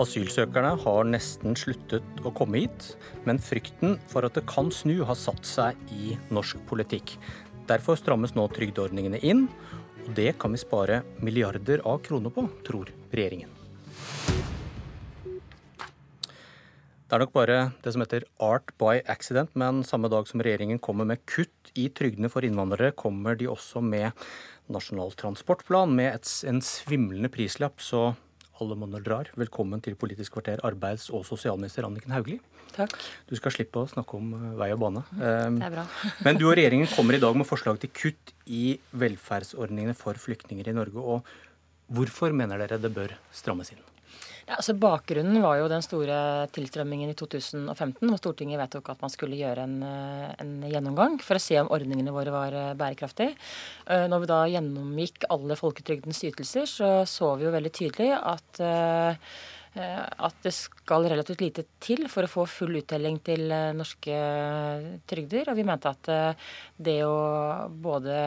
Asylsøkerne har nesten sluttet å komme hit, men frykten for at det kan snu, har satt seg i norsk politikk. Derfor strammes nå trygdeordningene inn, og det kan vi spare milliarder av kroner på, tror regjeringen. Det er nok bare det som heter art by accident, men samme dag som regjeringen kommer med kutt i trygdene for innvandrere, kommer de også med Nasjonal transportplan med et, en svimlende prislapp, så alle monner drar. Velkommen til Politisk kvarter, arbeids- og sosialminister Anniken Hauglie. Takk. Du skal slippe å snakke om eh, vei og bane. Det er bra. Men du og regjeringen kommer i dag med forslag til kutt i velferdsordningene for flyktninger i Norge. Og hvorfor mener dere det bør strammes inn? Ja, altså Bakgrunnen var jo den store tilstrømmingen i 2015, hvor Stortinget vedtok at man skulle gjøre en, eh, en, gjennomgang for å se om ordningene våre var eh, bærekraftige. Eh, når vi da gjennomgikk alle folketrygdens ytelser, så så vi jo veldig tydelig at at det skal relativt lite til for å få full uttelling til norske trygder. Og vi mente at det å både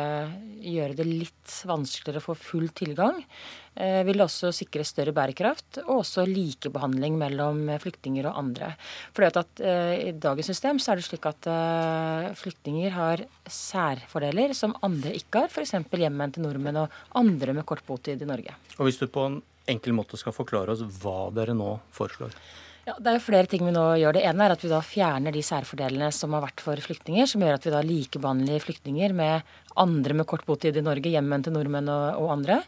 gjøre det litt vanskeligere å få full tilgang, Eh, vil også sikre større bærekraft og også likebehandling mellom flyktninger og andre. For at, at I dagens system så er det slik at flyktninger har særfordeler som andre ikke har, f.eks. hjemmen til nordmenn og andre med kort botid i Norge. Og Hvis du på en enkel måte skal forklare oss hva dere nå foreslår? Ja, Det er jo flere ting vi nå gjør. Det ene er at vi da fjerner de særfordelene som har vært for flyktninger, som gjør at vi da likebehandler flyktninger med andre med kort botid i Norge, hjemmen til nordmenn og, og andre.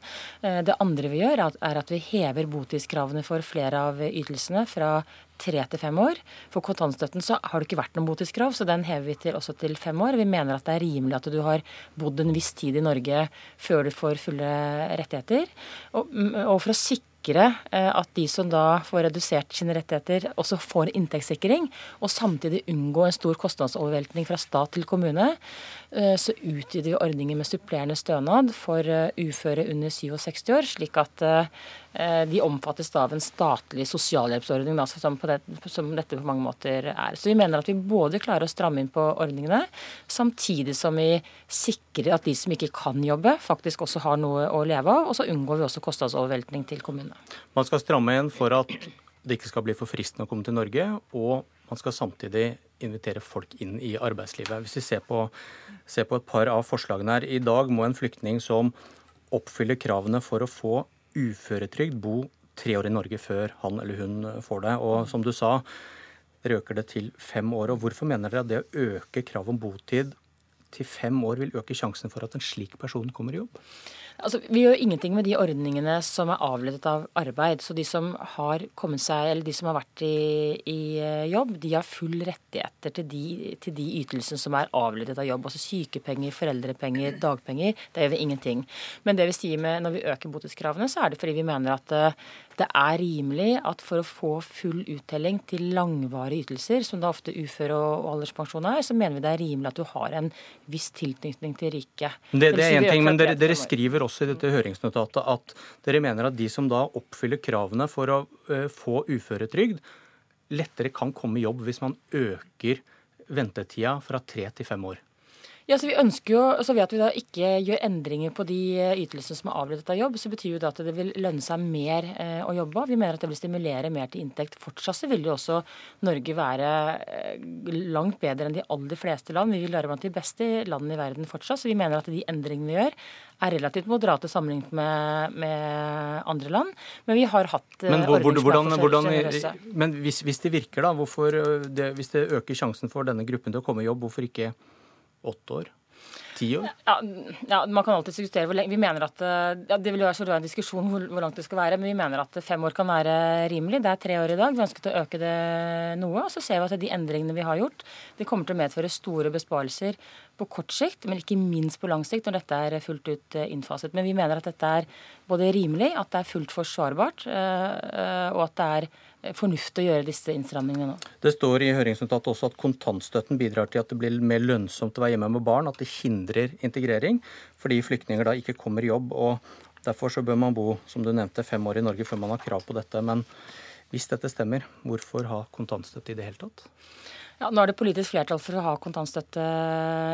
Eh, det andre vi gjør, er at vi hever botidskravene for flere av ytelsene fra tre til fem år. For kontantstøtten så har det ikke vært noen botidskrav, så den hever vi til også til fem år. Vi mener at det er rimelig at du har bodd en viss tid i Norge før du får fulle rettigheter. Og, og for å sikre sikre eh, at de som da får redusert sine rettigheter, også får inntektssikring, og samtidig unngå en stor kostnadsoverveltning fra stat til kommune, eh, så utvider vi ordningen med supplerende stønad for eh, uføre under 67 år, slik at de omfattes av en statlig sosialhjelpsordning, altså som, det, som, dette på mange måter er. Så vi mener at vi både klarer å stramme inn på ordningene, samtidig som vi sikrer at de som ikke kan jobbe, faktisk også har noe å leve av. Og så unngår vi også kostnadsoverveltning til kommunene. Man skal stramme inn for at det ikke skal bli for fristende å komme til Norge, og man skal samtidig invitere folk inn i arbeidslivet. Hvis vi ser på, ser på et par av forslagene her. I dag må en flyktning som oppfyller kravene for å få uføretrygd, bo tre år i Norge før han eller hun får det. Og som du sa, dere øker det til fem år. Og hvorfor mener dere at det å øke kravet om botid til fem år vil øke sjansen for at en slik person kommer i jobb? Altså, vi gjør ingenting med de ordningene som er avledet av arbeid. Så de som har kommet seg, eller de som har vært i, i eh, jobb, de har full rettigheter til de, til de, ytelsene som er avledet av jobb. Altså sykepenger, foreldrepenger, dagpenger. Det gjør vi ingenting. Men det vi sier med når vi øker botidskravene, så er det fordi vi mener at uh, det er rimelig at for å få full uttelling til langvarige ytelser, som da ofte uføre og alderspensjon er, så mener vi det er rimelig at du har en viss tilknytning til riket. Det, det er én ting, men dere, dere, skriver også i dette høringsnotatet at dere mener at de som da oppfyller kravene for å uh, få uføretrygd, lettere kan komme i jobb hvis man øker ventetida fra tre til fem år. Ja, så vi ønsker jo, så Ved at vi da ikke gjør endringer på de eh, ytelsene som er avledet av jobb, så betyr jo det at det vil lønne seg mer eh, å jobbe. Vi mener at det vil stimulere mer til inntekt. Fortsatt så vil jo også Norge være eh, langt bedre enn de aller fleste land. Vi vil være blant de beste landene i verden fortsatt. Så vi mener at de endringene vi gjør, er relativt moderate sammenlignet med, med, andre land. Men vi har hatt men, hvor, hvordan, hvordan, men hvis, hvis, det virker, da, hvorfor det, hvis det øker sjansen for denne gruppen til å komme i jobb, hvorfor ikke åtte år? Ti år? Ja, ja, Man kan alltid diskutere hvor lenge. Vi mener at, eh, ja, Det vil jo være en diskusjon hvor, hvor, langt det skal være, men vi mener at fem år kan være rimelig. Det er tre år i dag. Vi ønsket å øke det noe. og Så ser vi at de endringene vi har gjort, de kommer til å medføre store besparelser på kort sikt, men ikke minst på lang sikt når dette er fullt ut eh, innfaset. Men vi mener at dette er både rimelig, at det er fullt forsvarbart, eh, og at det er fornuftig å gjøre disse innstrammingene nå. Det står i høringsnotatet også at kontantstøtten bidrar til at det blir mer lønnsomt å være hjemme med barn, at det hindrer integrering fordi flyktninger da ikke kommer i jobb. og Derfor så bør man bo som du nevnte, fem år i Norge før man har krav på dette. Men hvis dette stemmer, hvorfor ha kontantstøtte i det hele tatt? Ja, Nå er det politisk flertall for å ha kontantstøtte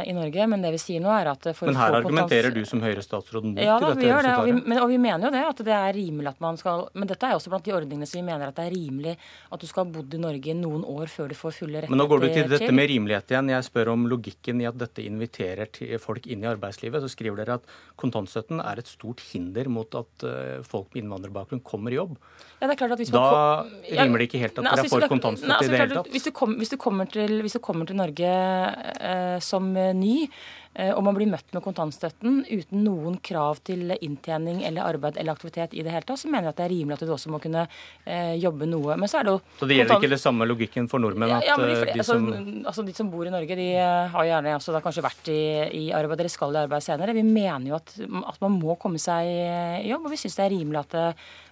i Norge, men det vi sier nå er at for Men her argumenterer du som Høyre-statsråd mot ja, da, dette vi gjør det, og vi, men, og vi, mener jo det, at det er rimelig at man skal Men dette er også blant de ordningene som vi mener at det er rimelig at du skal ha bodd i Norge noen år før du får fulle rettigheter. Men nå går du til dette med rimelighet igjen. Jeg spør om logikken i at dette inviterer folk inn i arbeidslivet. Så skriver dere at kontantstøtten er et stort hinder mot at eh, folk med innvandrerbakgrunn kommer i jobb. Ja, det er klart at hvis da rimer det ikke helt at dere altså, får kontantstøtte altså, i det hele tatt. Hvis du kommer til, hvis du kommer til Norge eh, som ny, og man blir møtt med kontantstøtten uten noen krav til inntjening eller arbeid eller aktivitet i det hele tatt, så mener jeg at det er rimelig at du også må kunne eh, jobbe noe. Men så er det jo Så det gjelder ikke det samme logikken for nordmenn? at ja, de, de, altså, som... Altså, de som bor i Norge, de eh, har gjerne også da kanskje vært i, i arbeid eller skal i arbeid senere. Vi mener jo at, at man må komme seg i jobb, og vi syns det er rimelig at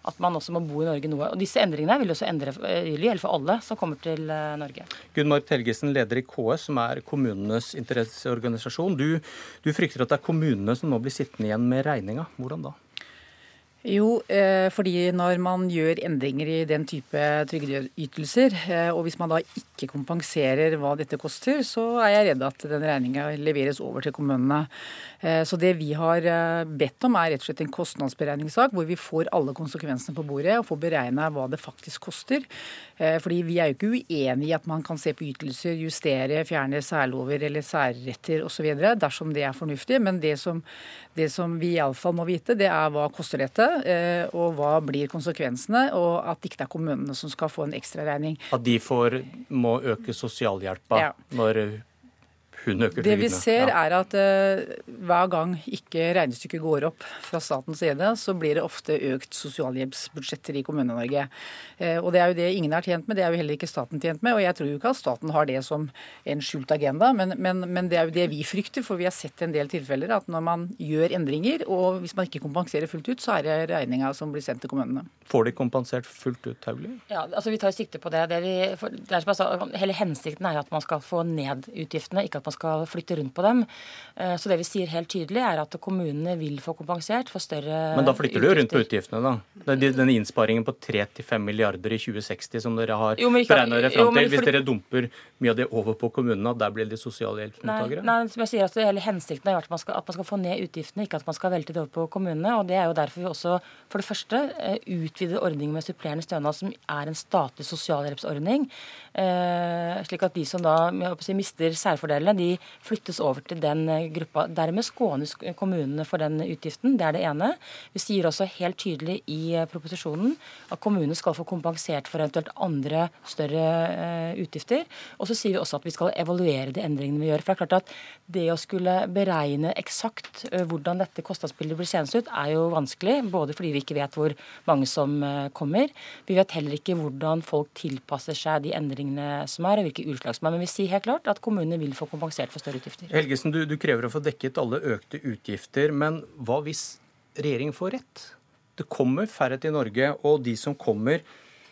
at man også må bo i Norge noe. Og Disse endringene vil også endre, vil gjelde for alle som kommer til eh, Norge. Gunn-Marit Helgesen, leder i KS, som er kommunenes interesseorganisasjon. Du, du frykter at det er kommunene som nå blir sittende igjen med regninga. Hvordan da? Jo, eh, fordi når man gjør endringer i den type trygdeytelser, eh, og hvis man da ikke kompenserer hva dette koster, så er jeg redd at den regninga leveres over til kommunene. Eh, så det vi har bedt om er rett og slett en kostnadsberegningssak hvor vi får alle konsekvensene på bordet og får beregna hva det faktisk koster. Fordi vi er jo ikke uenig i at man kan se på ytelser, justere, fjerne særlover eller særretter osv. dersom det er fornuftig. Men det som, det som vi iallfall må vite, det er hva koster dette. Eh, og hva blir konsekvensene, og at det ikke er kommunene som skal få en ekstraregning. At de får, må øke sosialhjelpa ja. når hun øker Det vi ser ja. er at uh, hver gang ikke regnestykket går opp fra statens side, så blir det ofte økt sosialhjelpsbudsjetter i Kommune-Norge. Uh, og det er jo det ingen er tjent med, det er jo heller ikke staten tjent med. Og jeg tror jo ikke at staten har det som en skjult agenda, men, men, men, det er jo det vi frykter. For vi har sett en del tilfeller at når man gjør endringer, og hvis man ikke kompenserer fullt ut, så er det regninga som blir sendt til kommunene. Får de kompensert fullt ut, Hauglie? Ja, altså vi tar sikte på det. det, vi, det er, hele hensikten er jo at man skal få ned utgiftene, ikke at man man skal flytte rundt på dem. Eh, så det vi sier helt tydelig, er at kommunene vil få kompensert for større Men da flytter du jo rundt på utgiftene, da. Den innsparingen på 3-5 milliarder i 2060 som dere har beregna dere fram til. Hvis dere dumper mye av det over på kommunene, der blir de sosialhjelpsmottakere? Nei, nei, jeg sier, at hele hensikten er at man, skal, at man skal få ned utgiftene, ikke at man skal velte det over på kommunene. og Det er jo derfor vi også for det første eh, utvider ordningen med supplerende stønad, som er en statlig sosialhjelpsordning. Eh, slik at de som da si, mister særfordelene, de flyttes over til den eh, gruppa. Dermed skånes kommunene for den utgiften. Det er det ene. Vi sier også helt tydelig i eh, proposisjonen at kommunene skal få kompensert for eventuelt andre større uh, utgifter. Og så sier vi også at vi skal evaluere de endringene vi gjør. For det er klart at det å skulle beregne eksakt hvordan dette kostnadsbildet blir seende ut, er jo vanskelig. Både fordi vi ikke vet hvor mange som kommer. Vi vet heller ikke hvordan folk tilpasser seg de endringene som er, og hvilke utslag som er. Men vi sier helt klart at kommunene vil få kompensert kompensert for større utgifter. Helgesen, du, du krever å få dekket alle økte utgifter, men hva hvis regjeringen får rett? Det kommer færre til Norge, og de som kommer,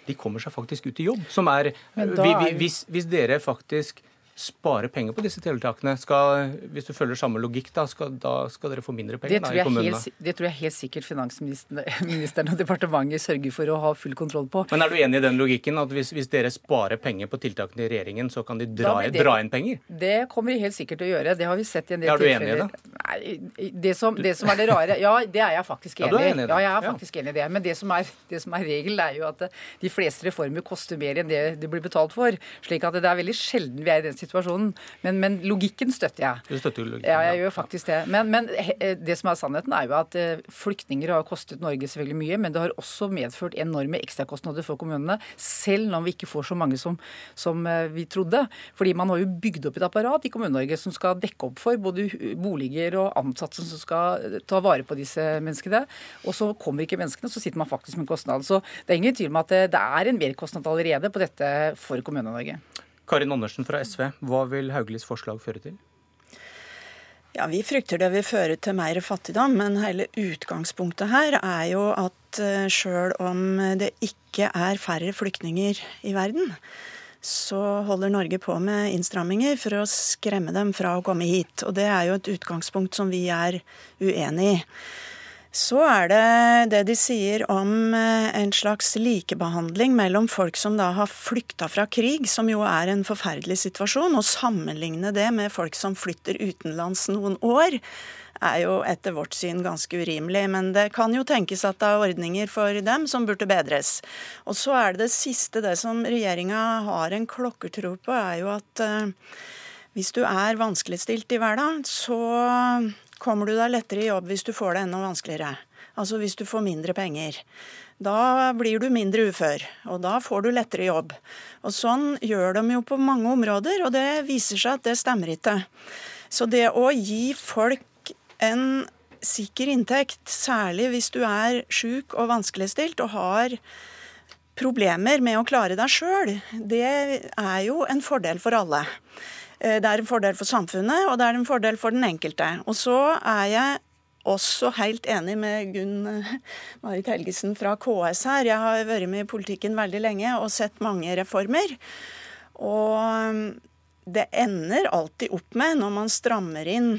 de kommer seg faktisk ut i jobb. Som er, er... Hvis, hvis dere faktisk spare penger på disse tiltakene? Skal, hvis du følger samme logikk, da skal, da skal dere få mindre penger da, i kommunene? Helt, det tror jeg helt sikkert finansministeren og departementet sørger for å ha full kontroll på. Men er du enig i den logikken, at hvis, hvis dere sparer penger på tiltakene i regjeringen, så kan de dra, det, dra, inn penger? Det kommer de helt sikkert til å gjøre. Det har vi sett i en del tilfeller. Er du enig i det? Nei, det som, det som, er det rare Ja, det er jeg faktisk enig i. Ja, ja, jeg er faktisk ja. enig i det. Men det som er, det som er regelen, er jo at de fleste reformer koster mer enn det de blir betalt for. Slik at det er veldig sjelden vi er i den situasjonen situasjonen. Men, men logikken støtter jeg. Du støtter logikken, ja, jeg gjør faktisk det. Men, men, eh, det som er sannheten, er jo at eh, flyktninger har kostet Norge selvfølgelig mye, men det har også medført enorme ekstrakostnader for kommunene, selv når vi ikke får så mange som, som eh, vi trodde. Fordi man har jo bygd opp et apparat i Kommune-Norge som skal dekke opp for både boliger og ansatte som skal ta vare på disse menneskene. Og så kommer ikke menneskene, så sitter man faktisk med kostnad. Så det er ingen tvil om at det er en merkostnad allerede på dette for Kommune-Norge. Karin Andersen fra SV, hva vil Hauglis forslag føre til? Ja, Vi frykter det vil føre til mer fattigdom, men hele utgangspunktet her er jo at eh, sjøl om det ikke er færre flyktninger i verden, så holder Norge på med innstramminger for å skremme dem fra å komme hit. Og det er jo et utgangspunkt som vi er uenig i. så er det det de sier om eh, en slags likebehandling mellom folk som da har flykta fra krig, som jo er en forferdelig situasjon, og sammenligne det med folk som flytter utenlands noen år, er jo etter vårt syn ganske urimelig. Men det kan jo tenkes at det er ordninger for dem som burde bedres. Og så er det det siste, det som regjeringa har en klokkertro på, er jo at uh, hvis du er vanskeligstilt i hverdagen, så kommer du deg lettere i jobb hvis du får det enda vanskeligere. Altså hvis du får mindre penger. Da blir du mindre ufør, og da får du lettere jobb. Og Sånn gjør de jo på mange områder, og det viser seg at det stemmer ikke. Så det å gi folk en sikker inntekt, særlig hvis du er sjuk og vanskeligstilt og har problemer med å klare deg sjøl, det er jo en fordel for alle. Eh, det er en fordel for samfunnet, og det er en fordel for den enkelte. Og så er jeg også helt enig med Gunn eh, Marit Helgesen fra KS her. Jeg har vært med i politikken veldig lenge og sett mange reformer. Og eh, det ender alltid opp med, når man strammer inn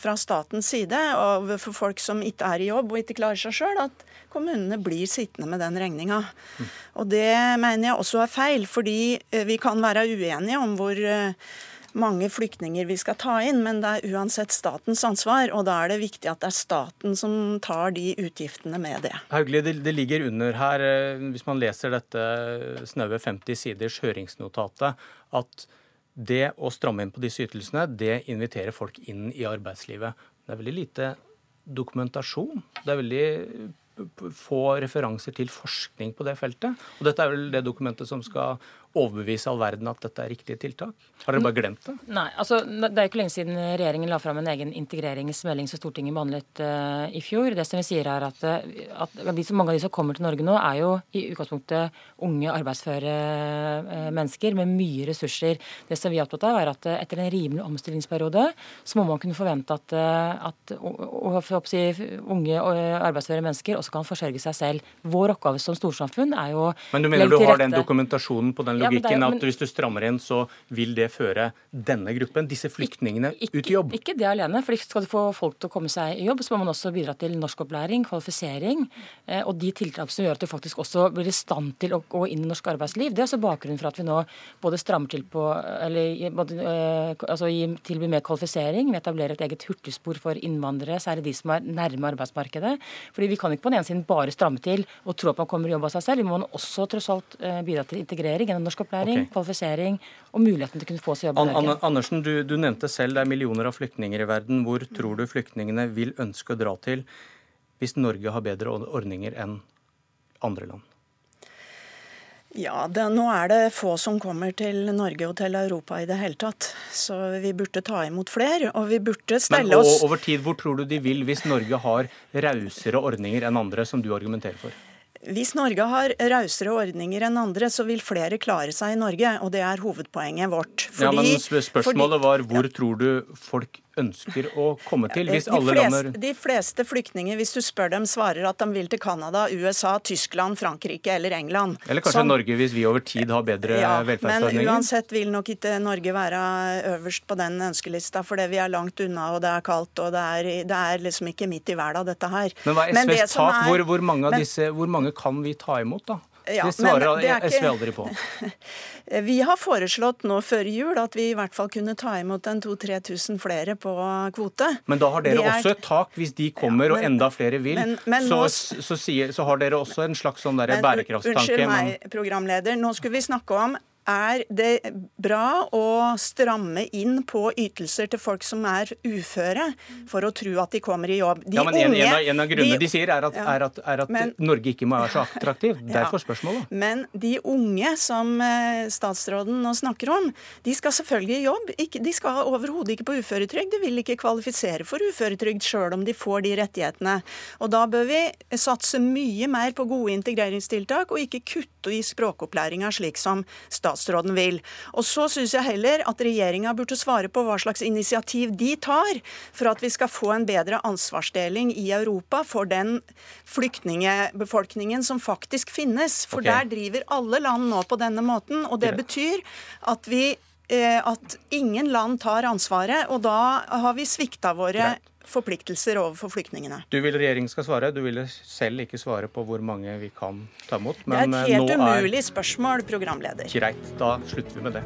fra statens side og for folk som ikke er i jobb og ikke klarer seg sjøl, at kommunene blir sittende med den regninga. Mm. Og det mener jeg også er feil, fordi vi kan være uenige om hvor mange flyktninger vi skal ta inn, men det er uansett statens ansvar. Og da er det viktig at det er staten som tar de utgiftene med det. Haugli, det, det ligger under her, eh, hvis man leser dette snaue 50 siders høringsnotatet, at det å stramme inn på disse ytelsene, det inviterer folk inn i arbeidslivet. Det er veldig lite dokumentasjon. Det er veldig få referanser til forskning på det feltet. Og dette er vel det dokumentet som skal overbevise all verden at dette er riktige tiltak? Har dere bare glemt det? Nei, altså Det er ikke lenge siden regjeringen la fram en egen integreringsmelding som Stortinget behandlet uh, i fjor. Det som vi sier er at, eh, at de Mange av de som kommer til Norge nå, er jo i utgangspunktet unge, arbeidsføre uh, mennesker med mye ressurser. Det som vi er opptatt av, er at uh, etter en rimelig omstillingsperiode så må man kunne forvente at, at si, unge arbeidsføre mennesker også kan forsørge seg selv. Vår oppgave som storsamfunn er jo Men du mener du har den dokumentasjonen på den logikken ja, jo, men, at hvis du strammer inn, så vil det føre denne gruppen, disse flyktningene, ikke, ut i jobb? Ikke det alene. for Skal du få folk til å komme seg i jobb, så må man også bidra til norskopplæring, kvalifisering eh, og de tiltak som gjør at du faktisk også blir i stand til å gå inn i norsk arbeidsliv. Det er altså bakgrunnen for at vi nå både strammer til på eller både, eh, altså tilbyr mer kvalifisering. Vi etablerer et eget hurtigspor for innvandrere, særlig de som er nærme arbeidsmarkedet. Fordi Vi kan ikke på den ene siden bare stramme til og tro at man kommer i jobb av seg selv. Vi må også tross alt eh, bidra til integrering gjennom norskopplæring, okay. kvalifisering og muligheten til å kunne få seg jobb i Norge. Andersen, du, du, nevnte selv det er millioner av flyktninger i verden. Hvor tror du flyktningene vil ønske å dra til hvis Norge har bedre ordninger enn andre land? Ja, det, Nå er det få som kommer til Norge og til Europa i det hele tatt. Så vi burde ta imot flere, og vi burde stelle oss Men Over tid, hvor tror du de vil hvis Norge har rausere ordninger enn andre, som du argumenterer for? Hvis Norge har rausere ordninger enn andre, så vil flere klare seg i Norge. Og det er hovedpoenget vårt. Fordi, ja, men Spørsmålet var hvor ja. tror du folk ønsker å komme til? hvis de alle fleste, lander... De fleste flyktninger, hvis du spør dem, svarer at de vil til Canada, USA, Tyskland, Frankrike eller England. Eller kanskje Som... Norge, hvis vi over tid har bedre ja, velferdsordninger? Men uansett vil nok ikke Norge være øverst på den ønskelista, fordi vi er langt unna, og det er kaldt, og det er, det er liksom ikke midt i verden, dette her. Men hva er SVs tak? Er... Hvor, hvor, mange disse, hvor mange kan vi ta imot, da? Ja, det svarer det ikke... SV aldri på. Vi har foreslått nå før jul at vi i hvert fall kunne ta imot en 2000-3000 flere på kvote. Men da har dere er... også et tak. Hvis de kommer ja, men, og enda flere vil, men, men så, nå... så, sier, så, har dere også en slags sånn bærekraftstanke. Unnskyld meg, programleder. Nå skulle vi snakke om er det bra å stramme inn på ytelser til folk som er uføre, for å tro at de kommer i jobb. De ja, men unge, en, av, en, av, grunnene de, de sier, er at, ja, er at, er at men, Norge ikke må være så attraktiv. Derfor ja, spørsmålet. Men de unge som eh, statsråden nå snakker om, de skal selvfølgelig i jobb. de skal overhodet ikke på uføretrygd. De vil ikke kvalifisere for uføretrygd sjøl om de får de rettighetene. Og da bør vi satse mye mer på gode integreringstiltak, og ikke kutte i språkopplæringa slik som statsråden statsråden vil. Og så syns jeg heller at regjeringa burde svare på hva slags initiativ de tar for at vi skal få en bedre ansvarsdeling i Europa for den flyktningebefolkningen som faktisk finnes. For okay. der driver alle land nå på denne måten. Og det betyr at vi eh, at ingen land tar ansvaret, og da har vi svikta våre forpliktelser overfor flyktningene. Du vil regjeringen skal svare, du ville selv ikke svare på hvor mange vi kan ta imot. Men det er et helt umulig spørsmål, programleder. Greit, da slutter vi med det.